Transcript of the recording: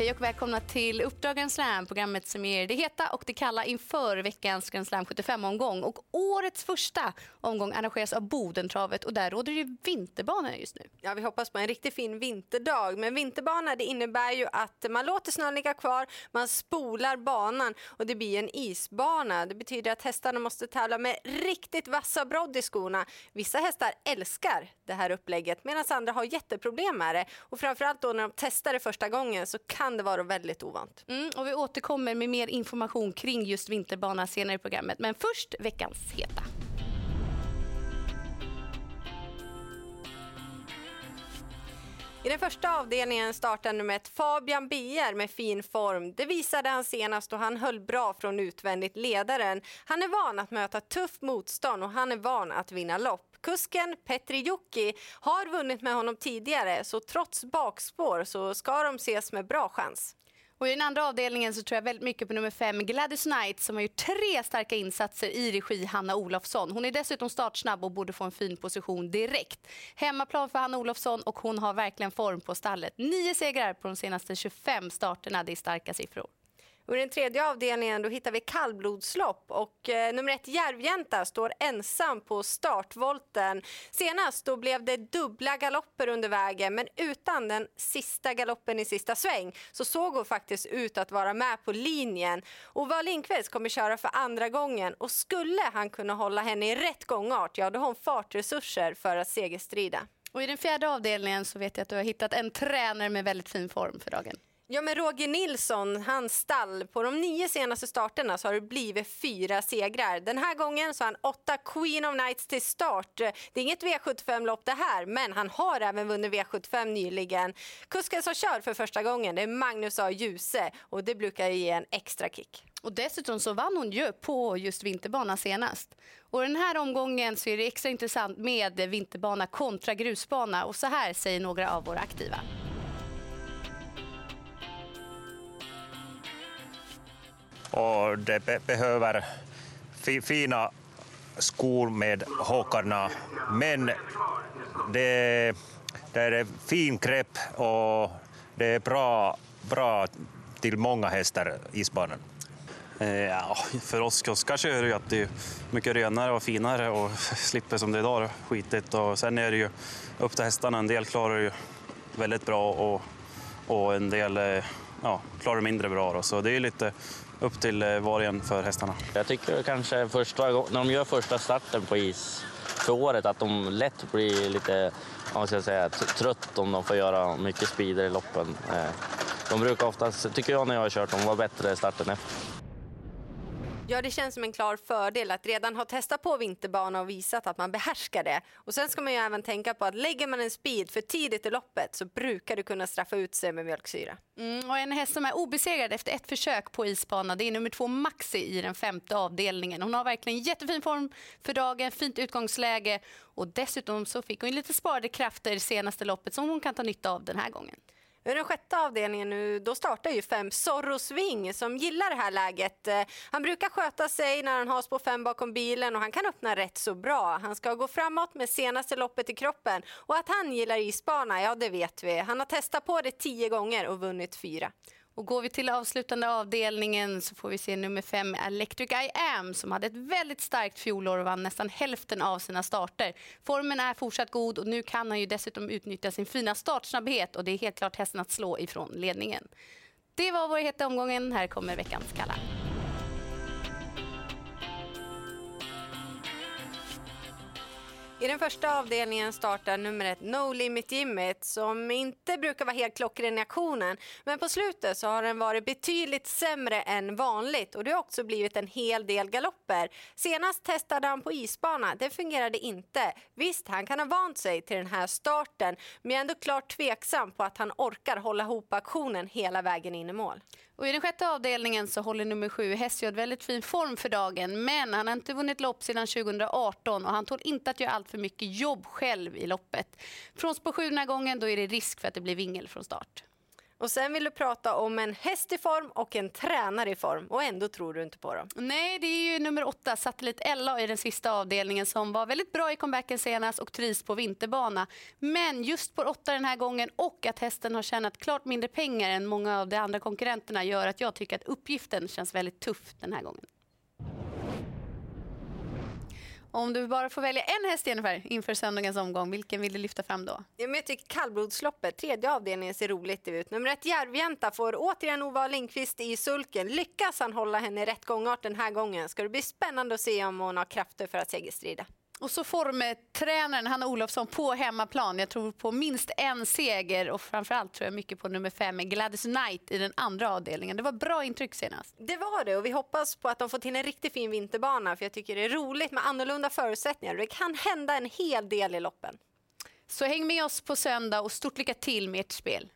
Hej och välkomna till Uppdrag Grand Slam, programmet som ger det heta och det kalla inför veckans Grand Slam 75-omgång. Och årets första omgång arrangeras av Bodentravet och där råder det vinterbana just nu. Ja, vi hoppas på en riktigt fin vinterdag. Men vinterbana det innebär ju att man låter snön ligga kvar, man spolar banan och det blir en isbana. Det betyder att hästarna måste tävla med riktigt vassa brodd i skorna. Vissa hästar älskar det här upplägget medan andra har jätteproblem med det. Och framförallt då när de testar det första gången så kan det vara väldigt ovant. Mm, och vi återkommer med mer information kring just vinterbana senare i programmet. Men först veckans heta. I den första avdelningen startar nummer ett Fabian Bier med fin form. Det visade han senast och han höll bra från utvändigt ledaren. Han är van att möta tufft motstånd och han är van att vinna lopp. Kusken Petri Jukki har vunnit med honom tidigare så trots bakspår så ska de ses med bra chans. Och I den andra avdelningen så tror jag väldigt mycket på nummer fem Gladys Knight som har gjort tre starka insatser i regi Hanna Olofsson. Hon är dessutom startsnabb och borde få en fin position direkt. Hemmaplan för Hanna Olofsson och hon har verkligen form på stallet. Nio segrar på de senaste 25 starterna, det är starka siffror. Och I den tredje avdelningen då hittar vi kallblodslopp och eh, nummer ett Järvjänta står ensam på startvolten. Senast då blev det dubbla galopper under vägen men utan den sista galoppen i sista sväng så såg hon faktiskt ut att vara med på linjen. Och Lindqvist kommer köra för andra gången och skulle han kunna hålla henne i rätt gångart, ja då har hon fartresurser för att segerstrida. Och I den fjärde avdelningen så vet jag att du har hittat en tränare med väldigt fin form för dagen. Ja, men Roger Nilsson, hans stall. På de nio senaste starterna så har det blivit fyra segrar. Den här gången så har han åtta Queen of Nights till start. Det är inget V75-lopp det här, men han har även vunnit V75 nyligen. Kusken som kör för första gången det är Magnus A. Djuse och det brukar ge en extra kick. Och dessutom så vann hon ju på just vinterbana senast. Och den här omgången så är det extra intressant med vinterbana kontra grusbana och så här säger några av våra aktiva. Och det be behöver fi fina skor med håkarna. Men det, det är fin grepp och det är bra, bra till många hästar isbanan. Eh, ja, för oss kuskar är det ju att det är mycket renare och finare och slipper som det är idag skitigt. Och sen är det ju upp till hästarna. En del klarar ju väldigt bra och, och en del eh, ja, klarar mindre bra. Då. Så det är lite upp till eh, vargen för hästarna. Jag tycker kanske första, när de gör första starten på is för året att de lätt blir lite vad ska jag säga, trött om de får göra mycket speeder i loppen. Eh, de brukar oftast, tycker jag när jag har kört dem, vara bättre starten efter. Ja, det känns som en klar fördel att redan ha testat på vinterbana och visat att man behärskar det. Och sen ska man ju även tänka på att lägger man en speed för tidigt i loppet så brukar du kunna straffa ut sig med mjölksyra. Mm, och en häst som är obesegrad efter ett försök på isbana det är nummer två Maxi i den femte avdelningen. Hon har verkligen jättefin form för dagen, fint utgångsläge och dessutom så fick hon lite sparade krafter i senaste loppet som hon kan ta nytta av den här gången. I den sjätte avdelningen nu, då startar ju fem Zorro Swing som gillar det här läget. Eh, han brukar sköta sig när han har spår fem bakom bilen och han kan öppna rätt så bra. Han ska gå framåt med senaste loppet i kroppen och att han gillar isbana, ja det vet vi. Han har testat på det tio gånger och vunnit fyra. Och går vi till avslutande avdelningen så får vi se nummer fem Electric I Am som hade ett väldigt starkt fjolår och vann nästan hälften av sina starter. Formen är fortsatt god och nu kan han ju dessutom utnyttja sin fina startsnabbhet och det är helt klart hästen att slå ifrån ledningen. Det var vår heta omgången. Här kommer veckans kalla. I den första avdelningen startar numret No Limit Jimmit som inte brukar vara helt klockren i aktionen. Men på slutet så har den varit betydligt sämre än vanligt och det har också blivit en hel del galopper. Senast testade han på isbana, det fungerade inte. Visst, han kan ha vant sig till den här starten men jag är ändå klart tveksam på att han orkar hålla ihop aktionen hela vägen in i mål. Och I den sjätte avdelningen så håller nummer sju Hesiod väldigt fin form för dagen men han har inte vunnit lopp sedan 2018 och han tål inte att göra allt för mycket jobb själv i loppet. Från spår 7 den här gången då är det risk för att det blir vingel från start. Och sen vill du prata om en häst i form och en tränare i form och ändå tror du inte på dem. Nej, det är ju nummer åtta, Satellit Ella i den sista avdelningen som var väldigt bra i comebacken senast och trivs på vinterbana. Men just på åtta den här gången och att hästen har tjänat klart mindre pengar än många av de andra konkurrenterna gör att jag tycker att uppgiften känns väldigt tuff den här gången. Om du bara får välja en häst Jennifer inför söndagens omgång, vilken vill du lyfta fram då? Ja, men jag tycker kallblodsloppet, tredje avdelningen, ser roligt ut. Nummer ett Järvjänta får återigen Ova Lindqvist i sulken. Lyckas han hålla henne i rätt gångart den här gången ska det bli spännande att se om hon har krafter för att segerstrida. Och så formtränaren Hanna Olofsson på hemmaplan. Jag tror på minst en seger och framförallt tror jag mycket på nummer fem Gladys Knight i den andra avdelningen. Det var bra intryck senast. Det var det och vi hoppas på att de får till en riktigt fin vinterbana för jag tycker det är roligt med annorlunda förutsättningar det kan hända en hel del i loppen. Så häng med oss på söndag och stort lycka till med ert spel.